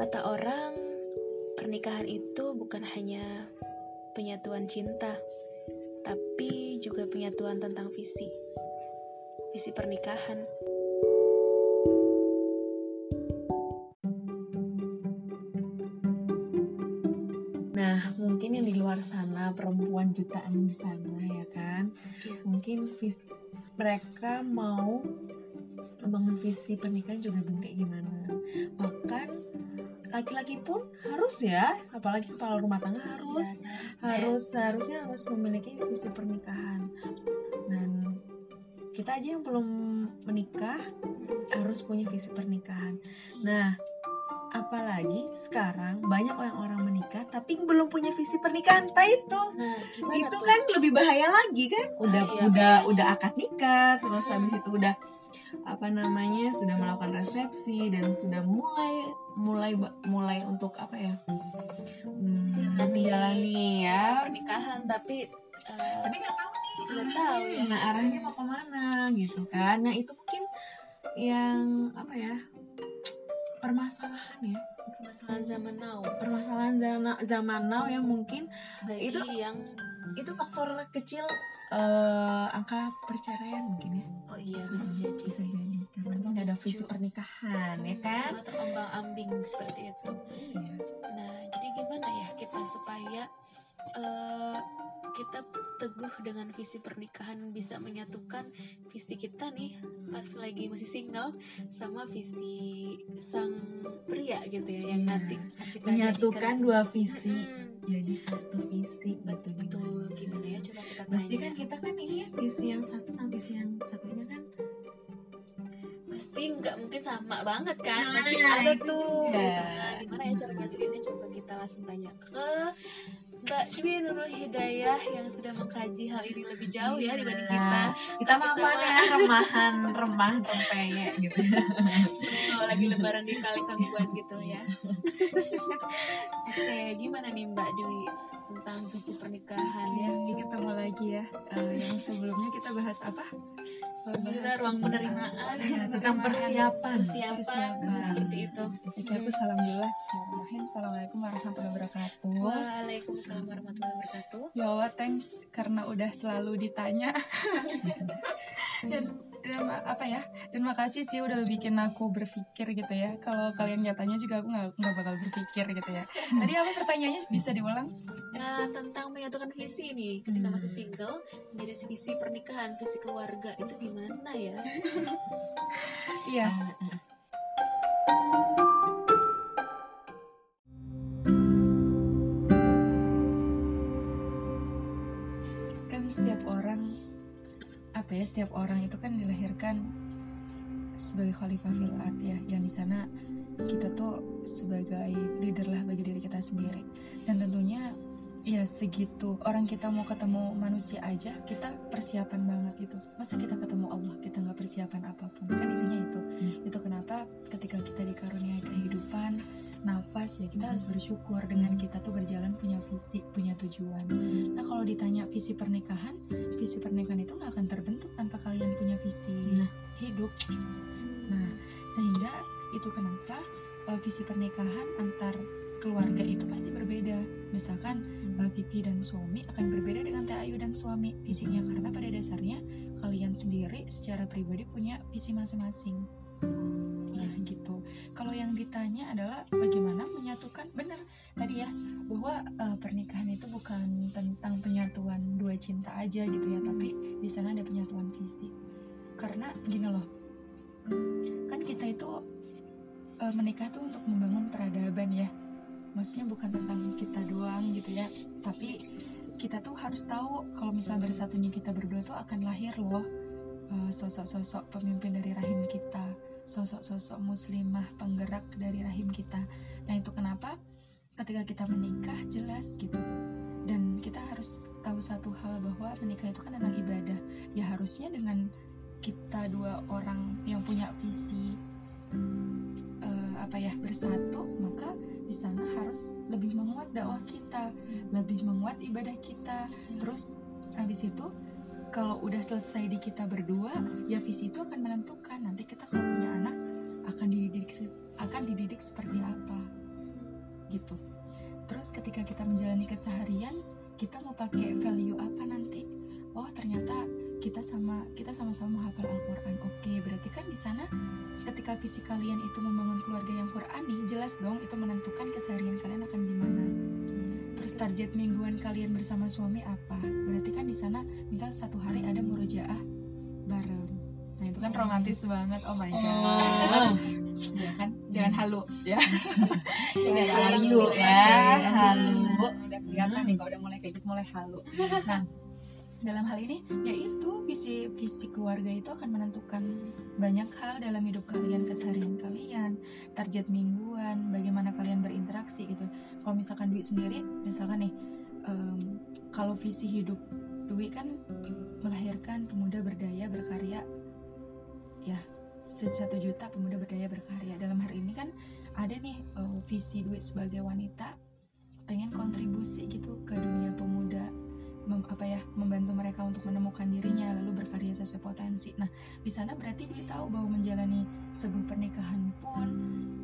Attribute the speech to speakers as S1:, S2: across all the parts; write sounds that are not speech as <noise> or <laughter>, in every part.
S1: Kata orang, pernikahan itu bukan hanya penyatuan cinta, tapi juga penyatuan tentang visi. Visi pernikahan.
S2: Nah, mungkin yang di luar sana perempuan jutaan di sana ya kan,
S1: Iya.
S2: mungkin vis mereka mau membangun visi pernikahan juga belum kayak gimana. Bahkan laki-laki pun harus ya, apalagi kepala rumah tangga harus
S1: Iya,
S2: harus seharusnya harus memiliki visi pernikahan. Dan kita aja yang belum menikah harus punya visi pernikahan. Nah, apalagi sekarang banyak orang-orang menikah tapi belum punya visi pernikahan. Entah itu
S1: Nah,
S2: itu
S1: tuh?
S2: kan lebih bahaya lagi kan udah
S1: iya,
S2: udah
S1: bahaya.
S2: udah akad nikah terus
S1: Hmm.
S2: habis itu udah apa namanya sudah melakukan resepsi dan sudah mulai mulai mulai untuk apa ya? Hmm,
S1: Menjalani
S2: ya.
S1: Pernikahan tapi eh,
S2: tapi nggak tahu nih
S1: Nggak
S2: arahnya.
S1: tahu ya.
S2: nah arahnya mau ke mana gitu kan. Nah itu mungkin yang apa ya permasalahan ya
S1: permasalahan zaman now.
S2: Permasalahan zaman zaman now yang mungkin.
S1: Bagi
S2: Itu-
S1: yang
S2: itu faktor kecil eh, angka perceraian mungkin ya.
S1: Oh iya bisa jadi.
S2: bisa jadi karena
S1: Itu
S2: nggak ada visi pernikahan ya kan?
S1: karena terombang ambing seperti itu.
S2: Iya.
S1: Nah, jadi gimana ya kita supaya eh, kita teguh dengan visi pernikahan bisa menyatukan visi kita nih pas lagi masih single sama visi sang pria gitu ya yang
S2: Iya.
S1: nanti kita
S2: menyatukan
S1: jadikan
S2: dua visi
S1: Mm-mm.
S2: jadi satu visi gitu
S1: betul
S2: gimana
S1: gimana ya coba kita tanya
S2: pasti kan kita kan ini ya visi yang satu sama visi yang satunya kan
S1: pasti nggak mungkin sama banget kan
S2: Nah,
S1: pasti ada
S2: itu
S1: tuh
S2: juga.
S1: nah, gimana ya cara nyatuinnya coba kita langsung tanya ke Mbak Dwi Nurul Hidayah yang sudah mengkaji hal ini lebih jauh ya dibanding kita.
S2: Kita mah apa ya remahan remahan rempeyek gitu.
S1: Kalau lagi lebaran di kali kangguan gitu ya. Oke gimana nih Mbak Dwi tentang visi pernikahan ya?
S3: Oke, ketemu lagi ya. Eh, yang sebelumnya kita bahas apa?
S1: Kita ruang penerimaan
S2: Iya, tentang persiapan
S1: persiapan
S3: Persiapan.
S1: seperti itu
S3: Oke, aku salam dulu lah. Bismillahirrahmanirrahim. Assalamualaikum warahmatullahi wabarakatuh.
S1: Waalaikumsalam warahmatullahi wabarakatuh
S3: Ya Allah, thanks karena udah selalu ditanya. dan, <laughs> dan apa ya? Dan makasih sih udah bikin aku berpikir gitu ya. Kalau kalian nggak tanya juga aku nggak nggak bakal berpikir gitu ya. Tadi apa pertanyaannya bisa diulang?
S1: Nah, tentang menyatukan visi nih ketika
S2: Hmm.
S1: masih single menjadi visi pernikahan visi keluarga itu gimana ya <laughs>
S3: Iya. kan apa ya setiap orang itu kan dilahirkan sebagai khalifah fil ard ya yang di sana kita tuh sebagai leader lah bagi diri kita sendiri. Dan tentunya ya segitu orang kita mau ketemu manusia aja kita persiapan banget gitu. Masa kita ketemu Allah kita nggak persiapan apa pun? Kan intinya itu. Itu kenapa ketika kita dikaruniai kehidupan nafas ya kita harus bersyukur dengan kita tuh berjalan punya visi punya tujuan. Nah kalau ditanya visi pernikahan visi pernikahan itu nggak akan terbentuk tanpa kalian punya visi
S2: Nah.
S3: hidup. Nah sehingga itu kenapa uh, visi pernikahan antar keluarga itu pasti berbeda. Misalkan uh, Vivi dan suami akan berbeda dengan Teh Ayu dan suami visinya karena pada dasarnya kalian sendiri secara pribadi punya visi masing-masing kalau yang ditanya adalah bagaimana menyatukan benar tadi ya bahwa uh, pernikahan itu bukan tentang penyatuan dua cinta aja gitu ya tapi di sana ada penyatuan visi karena gini loh kan kita itu uh, menikah tuh untuk membangun peradaban ya. Maksudnya bukan tentang kita doang gitu ya tapi kita tuh harus tahu kalau misal bersatunya kita berdua tuh akan lahir loh uh, sosok-sosok pemimpin dari rahim kita sosok-sosok muslimah penggerak dari rahim kita. Nah itu kenapa? Ketika kita menikah jelas gitu. Dan kita harus tahu satu hal bahwa menikah itu kan tentang ibadah. Ya harusnya dengan kita dua orang yang punya visi eh, apa ya bersatu maka di sana harus lebih menguat dakwah kita lebih menguat ibadah kita. Terus habis itu kalau udah selesai di kita berdua ya visi itu akan menentukan nanti kita kalau punya anak akan dididik akan dididik seperti apa gitu terus ketika kita menjalani keseharian kita mau pakai value apa nanti oh ternyata kita sama kita sama-sama menghafal Al-Qur'an. Oke, berarti kan di sana ketika visi kalian itu membangun keluarga yang Qur'ani, jelas dong itu menentukan keseharian kalian akan gimana. Terus target mingguan kalian bersama suami apa? Berarti kan di sana misal satu hari ada murojaah bareng. Nah, itu kan romantis banget. Oh my god. ya kan? Jangan halu ya. <laughs>
S1: Jangan
S3: halu
S1: halu
S3: ya.
S1: ya.
S3: Halu. Udah kelihatan nih kalau udah mulai kayak gitu mulai halu. Nah, dalam hal ini yaitu visi visi keluarga itu akan menentukan banyak hal dalam hidup kalian keseharian kalian target mingguan bagaimana kalian berinteraksi gitu. Kalau misalkan Dwi sendiri misalkan nih em, kalau visi hidup Dwi kan melahirkan pemuda berdaya berkarya ya satu juta pemuda berdaya berkarya. Dalam hari ini kan ada nih eh, visi Dwi sebagai wanita pengen kontribusi gitu ke apa ya membantu mereka untuk menemukan dirinya lalu berkarya sesuai potensi. Nah di sana berarti Dwi tahu bahwa menjalani sebuah pernikahan pun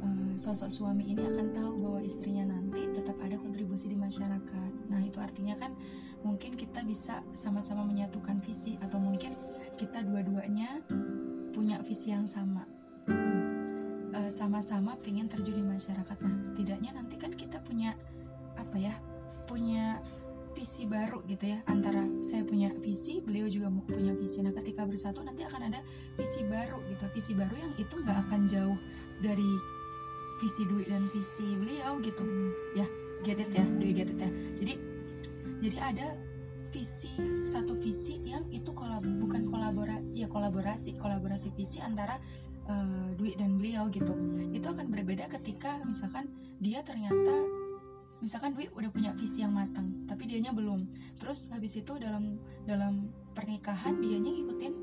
S3: eh, sosok suami ini akan tahu bahwa istrinya nanti tetap ada kontribusi di masyarakat. Nah itu artinya kan mungkin kita bisa sama-sama menyatukan visi atau mungkin kita dua-duanya punya visi yang sama. Eh, sama-sama pengen terjun di masyarakat. Nah setidaknya nanti kan kita punya apa ya baru gitu ya antara saya punya visi beliau juga mau punya visi. Nah ketika bersatu nanti akan ada visi baru gitu. Visi baru yang itu nggak akan jauh dari visi Dwi dan visi beliau gitu. Ya get it ya Dwi get it ya? Jadi jadi ada visi satu visi yang itu kolab bukan kolabora ya kolaborasi kolaborasi visi antara eh, Dwi dan beliau gitu. Itu akan berbeda ketika misalkan dia ternyata misalkan Dwi udah punya visi yang matang tapi dianya belum. Terus habis itu dalam dalam pernikahan dianya ngikutin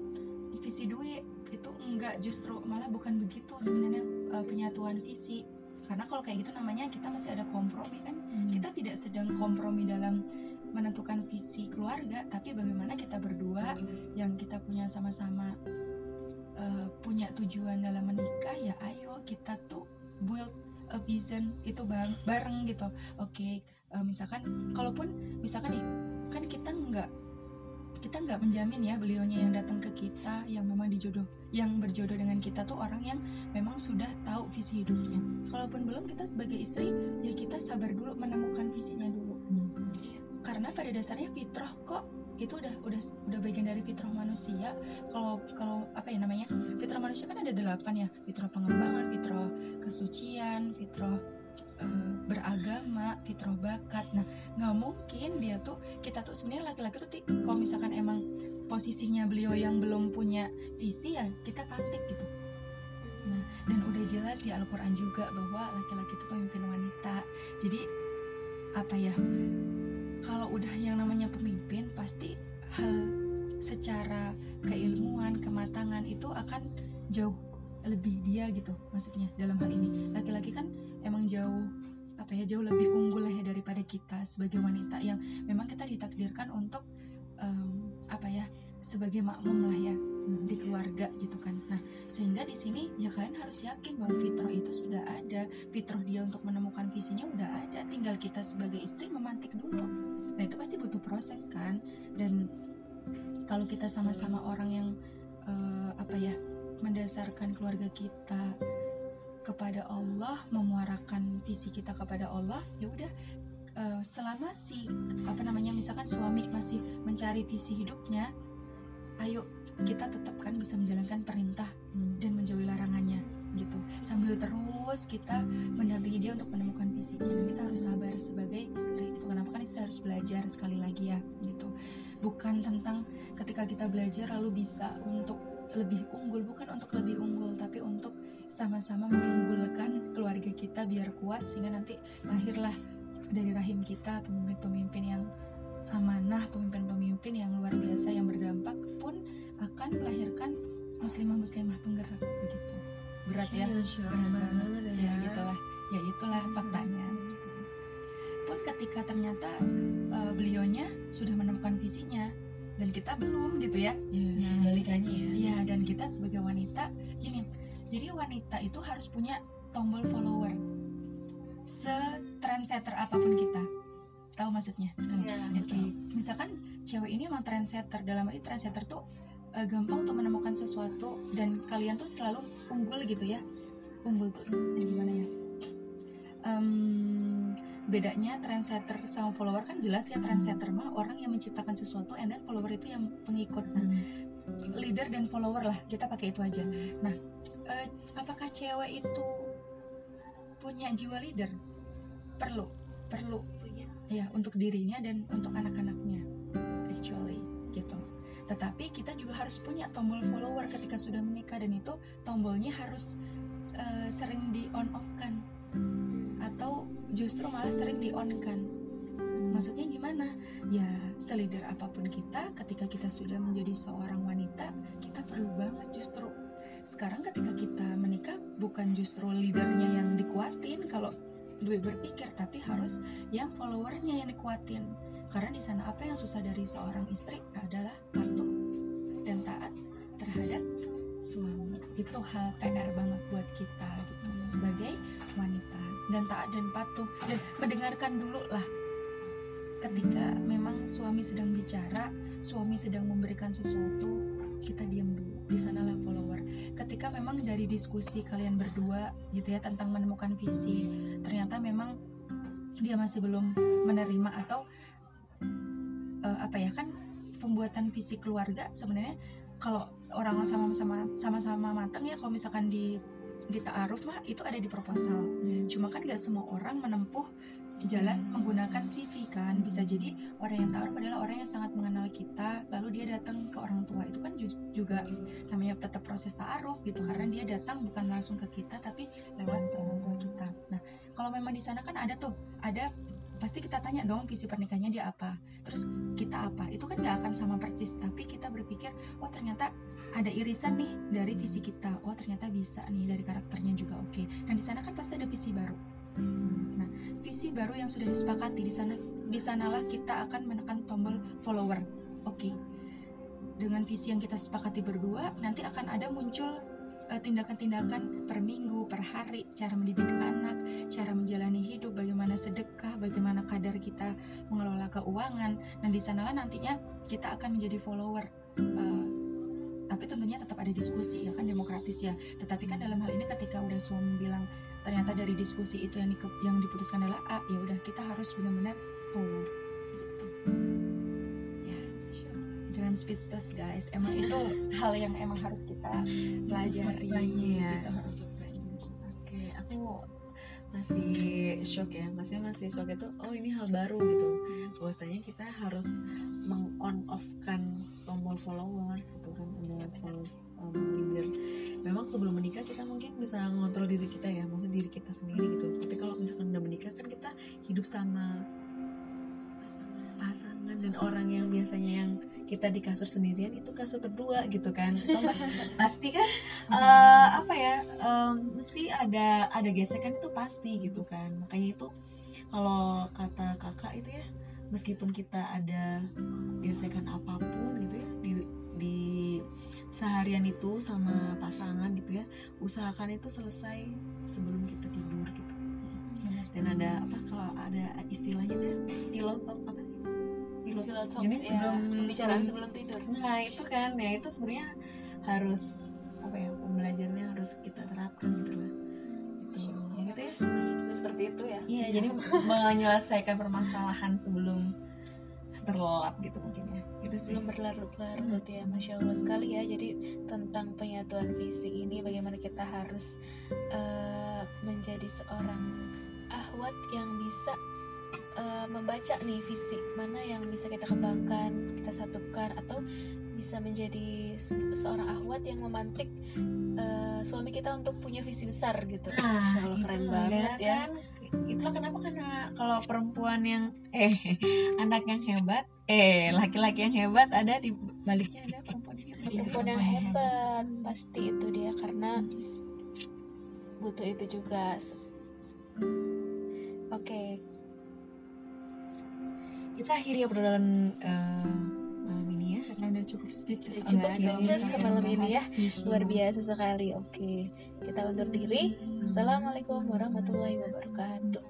S3: visi Dwi. Itu enggak justru malah bukan begitu sebenarnya uh, penyatuan visi. Karena kalau kayak gitu namanya kita masih ada kompromi kan? Kita tidak sedang kompromi dalam menentukan visi keluarga tapi bagaimana kita berdua yang kita punya sama-sama uh, punya tujuan dalam menikah ya ayo kita tuh build a vision itu bareng, bareng gitu. Oke eh, misalkan kalaupun misalkan nih kan kita nggak kita nggak menjamin ya beliaunya yang datang ke kita yang memang dijodoh yang berjodoh dengan kita tuh orang yang memang sudah tahu visi hidupnya. Kalaupun belum kita sebagai istri ya kita sabar dulu menemukan visinya dulu. Karena pada dasarnya fitrah kok itu udah udah udah bagian dari fitrah manusia. Kalau kalau apa ya namanya fitrah manusia kan ada delapan ya. Fitrah pengembangan fitrah kesucian fitrah eh, beragama fitrah bakat. Nah nggak mungkin dia tuh kita tuh sebenarnya laki-laki tuh kalau misalkan emang posisinya beliau yang belum punya visi ya kita pantik gitu. Nah dan udah jelas di Al-Quran juga bahwa laki-laki itu pemimpin wanita. Jadi apa ya kalau udah yang namanya pemimpin pasti hal secara keilmuan kematangan itu akan jauh lebih dia gitu maksudnya dalam hal ini. Laki-laki kan emang jauh apa ya jauh lebih unggul lah ya daripada kita sebagai wanita yang memang kita ditakdirkan untuk em, apa ya sebagai makmum lah ya di keluarga gitu kan. Nah sehingga di sini ya kalian harus yakin bahwa fitrah itu sudah ada. Fitrah dia untuk menemukan visinya udah ada. Tinggal kita sebagai istri memantik dulu. Nah itu pasti butuh proses kan. Dan kalau kita sama-sama orang yang eh, apa ya mendasarkan keluarga kita kepada Allah memuarakan visi kita kepada Allah ya udah eh, selama si apa namanya misalkan suami masih mencari visi hidupnya ayo kita tetapkan bisa menjalankan perintah dan menjauhi larangannya sambil terus kita mendampingi dia untuk menemukan visinya dan kita harus sabar sebagai istri itu kenapa? Kan istri harus belajar sekali lagi ya gitu. Bukan tentang ketika kita belajar lalu bisa untuk lebih unggul. Bukan untuk lebih unggul tapi untuk sama-sama mengunggulkan keluarga kita biar kuat sehingga nanti lahirlah dari rahim kita pemimpin-pemimpin yang amanah pemimpin-pemimpin yang luar biasa yang berdampak pun akan melahirkan muslimah-muslimah penggerak begitu berat ya? Berat banget
S2: banget.
S3: ya. Itulah ya itulah faktanya. Pun ketika ternyata uh, beliaunya sudah menemukan visinya dan kita belum gitu ya.
S2: Ya
S3: Nah,
S2: balikannya ya.
S3: Iya dan kita sebagai wanita gini. Jadi wanita itu harus punya tombol follower. Se-trendsetter apa pun kita. Tahu maksudnya?
S1: Ya,
S3: Oke, misalkan cewek ini emang trendsetter. Dalam arti trendsetter tuh eh, gampang untuk menemukan sesuatu dan kalian tuh selalu unggul gitu ya. Unggul tuh eh, gimana ya? Em, bedanya trendsetter sama follower kan jelas ya trendsetter mah orang yang menciptakan sesuatu and then follower itu yang pengikut. Nah leader dan follower lah kita pakai itu aja. Nah eh, apakah cewek itu punya jiwa leader? Perlu perlu.
S1: Punya.
S3: Ya untuk dirinya dan untuk anak-anaknya actually gitu tetapi kita juga harus punya tombol follower ketika sudah menikah dan itu tombolnya harus eh, sering di on off kan atau justru malah sering di on kan maksudnya gimana? Ya selider apa pun kita ketika kita sudah menjadi seorang wanita kita perlu banget justru. Sekarang ketika kita menikah bukan justru leadernya yang dikuatin kalau lebih berpikir tapi harus yang followernya yang dikuatin karena di sana apa yang susah dari seorang istri adalah patuh dan taat terhadap suami. Itu hal PR banget buat kita gitu sebagai wanita. Dan taat dan patuh. Dan mendengarkan dulu lah. Ketika memang suami sedang bicara suami sedang memberikan sesuatu kita diam dulu. Di sanalah follower. Ketika memang dari diskusi kalian berdua gitu ya tentang menemukan visi ternyata memang dia masih belum menerima atau eh, apa ya kan pembuatan visi keluarga sebenarnya kalau orang sama-sama sama-sama matang ya kalau misalkan di di ta'aruf mah itu ada di proposal. Cuma kan gak semua orang menempuh jalan menggunakan CV kan. Bisa jadi orang yang ta'aruf adalah orang yang sangat mengenal kita lalu dia datang ke orang tua. Itu kan ju- juga namanya tetap proses ta'aruf gitu karena dia datang bukan langsung ke kita tapi lewat orang tua kita. Nah kalau memang di sana kan ada tuh ada pasti kita tanya dong visi pernikahannya dia apa. Terus kita apa? Itu kan nggak akan sama persis. Tapi kita berpikir oh ternyata ada irisan nih dari visi kita. Oh ternyata bisa nih dari karakternya juga. Oke. Dan di sana kan pasti ada visi baru. Nah visi baru yang sudah disepakati di sana di sanalah kita akan menekan tombol follower. Oke. Dengan visi yang kita sepakati berdua nanti akan ada muncul tindakan-tindakan per minggu, per hari, cara mendidik anak, cara menjalani hidup, bagaimana sedekah, bagaimana kadar kita mengelola keuangan. Nah, di sanalah nantinya kita akan menjadi follower. Eh, tapi tentunya tetap ada diskusi ya kan demokratis ya. Tetapi kan dalam hal ini ketika udah suami bilang ternyata dari diskusi itu yang dike- yang diputuskan adalah A, ya udah kita harus benar-benar follow jangan speechless guys. Emang itu hal yang emang harus kita pelajari.
S2: Ya.
S3: gitu.
S2: Oke, aku masih shock ya, maksudnya masih shock itu, oh ini hal baru gitu. Bahwasanya kita harus meng on off kan tombol followers gitu kan, ada followers um, leader. Memang sebelum menikah kita mungkin bisa ngontrol diri kita ya, maksud diri kita sendiri gitu. Tapi kalau misalkan udah menikah kan kita hidup sama
S1: pasangan
S2: dan orang yang biasanya yang kita di kasur sendirian itu kasur berdua gitu kan. <laughs> Pasti kan? Eh, apa ya? Em, mesti ada ada gesekan itu pasti gitu kan. Makanya itu kalau kata kakak itu ya meskipun kita ada gesekan apa pun gitu ya di di seharian itu sama pasangan gitu ya usahakan itu selesai sebelum kita tidur gitu. Dan ada apa kalau ada istilahnya deh pillow talk apa sih pillow
S1: Pillow talk,
S2: Jadi
S1: ya,
S2: sebelum-
S1: pembicaraan
S2: sebelum-
S1: sebelum tidur
S2: Nah itu kan ya itu sebenarnya harus apa ya pembelajarannya harus kita terapkan gitu lah. Gitu. Ya, gitu ya.
S1: seperti itu ya
S2: Iya jadi menyelesaikan permasalahan sebelum terlelap gitu mungkin ya. Itu sih.
S1: belum berlarut-larut ya masya allah sekali ya jadi tentang penyatuan visi ini bagaimana kita harus eh, menjadi seorang ahwat yang bisa eh, membaca nih visi mana yang bisa kita kembangkan kita satukan atau bisa menjadi se- seorang ahwat yang memantik eh, suami kita untuk punya visi besar gitu masya allah keren banget ya
S2: kan. Itulah kenapa karena kalau perempuan yang eh <laughs> anak yang hebat, eh laki-laki yang hebat ada di baliknya ada perempuan yang hebat.
S1: perempuan yang hebat pasti itu dia karena butuh itu juga oke
S2: Kita akhiri obrolan eh, malam ini ya.
S3: karena udah cukup speechless
S1: Cukup
S3: ya,
S1: speechless ke malam ini ya. luar biasa sekali oke kita undur diri assalamualaikum warahmatullahi wabarakatuh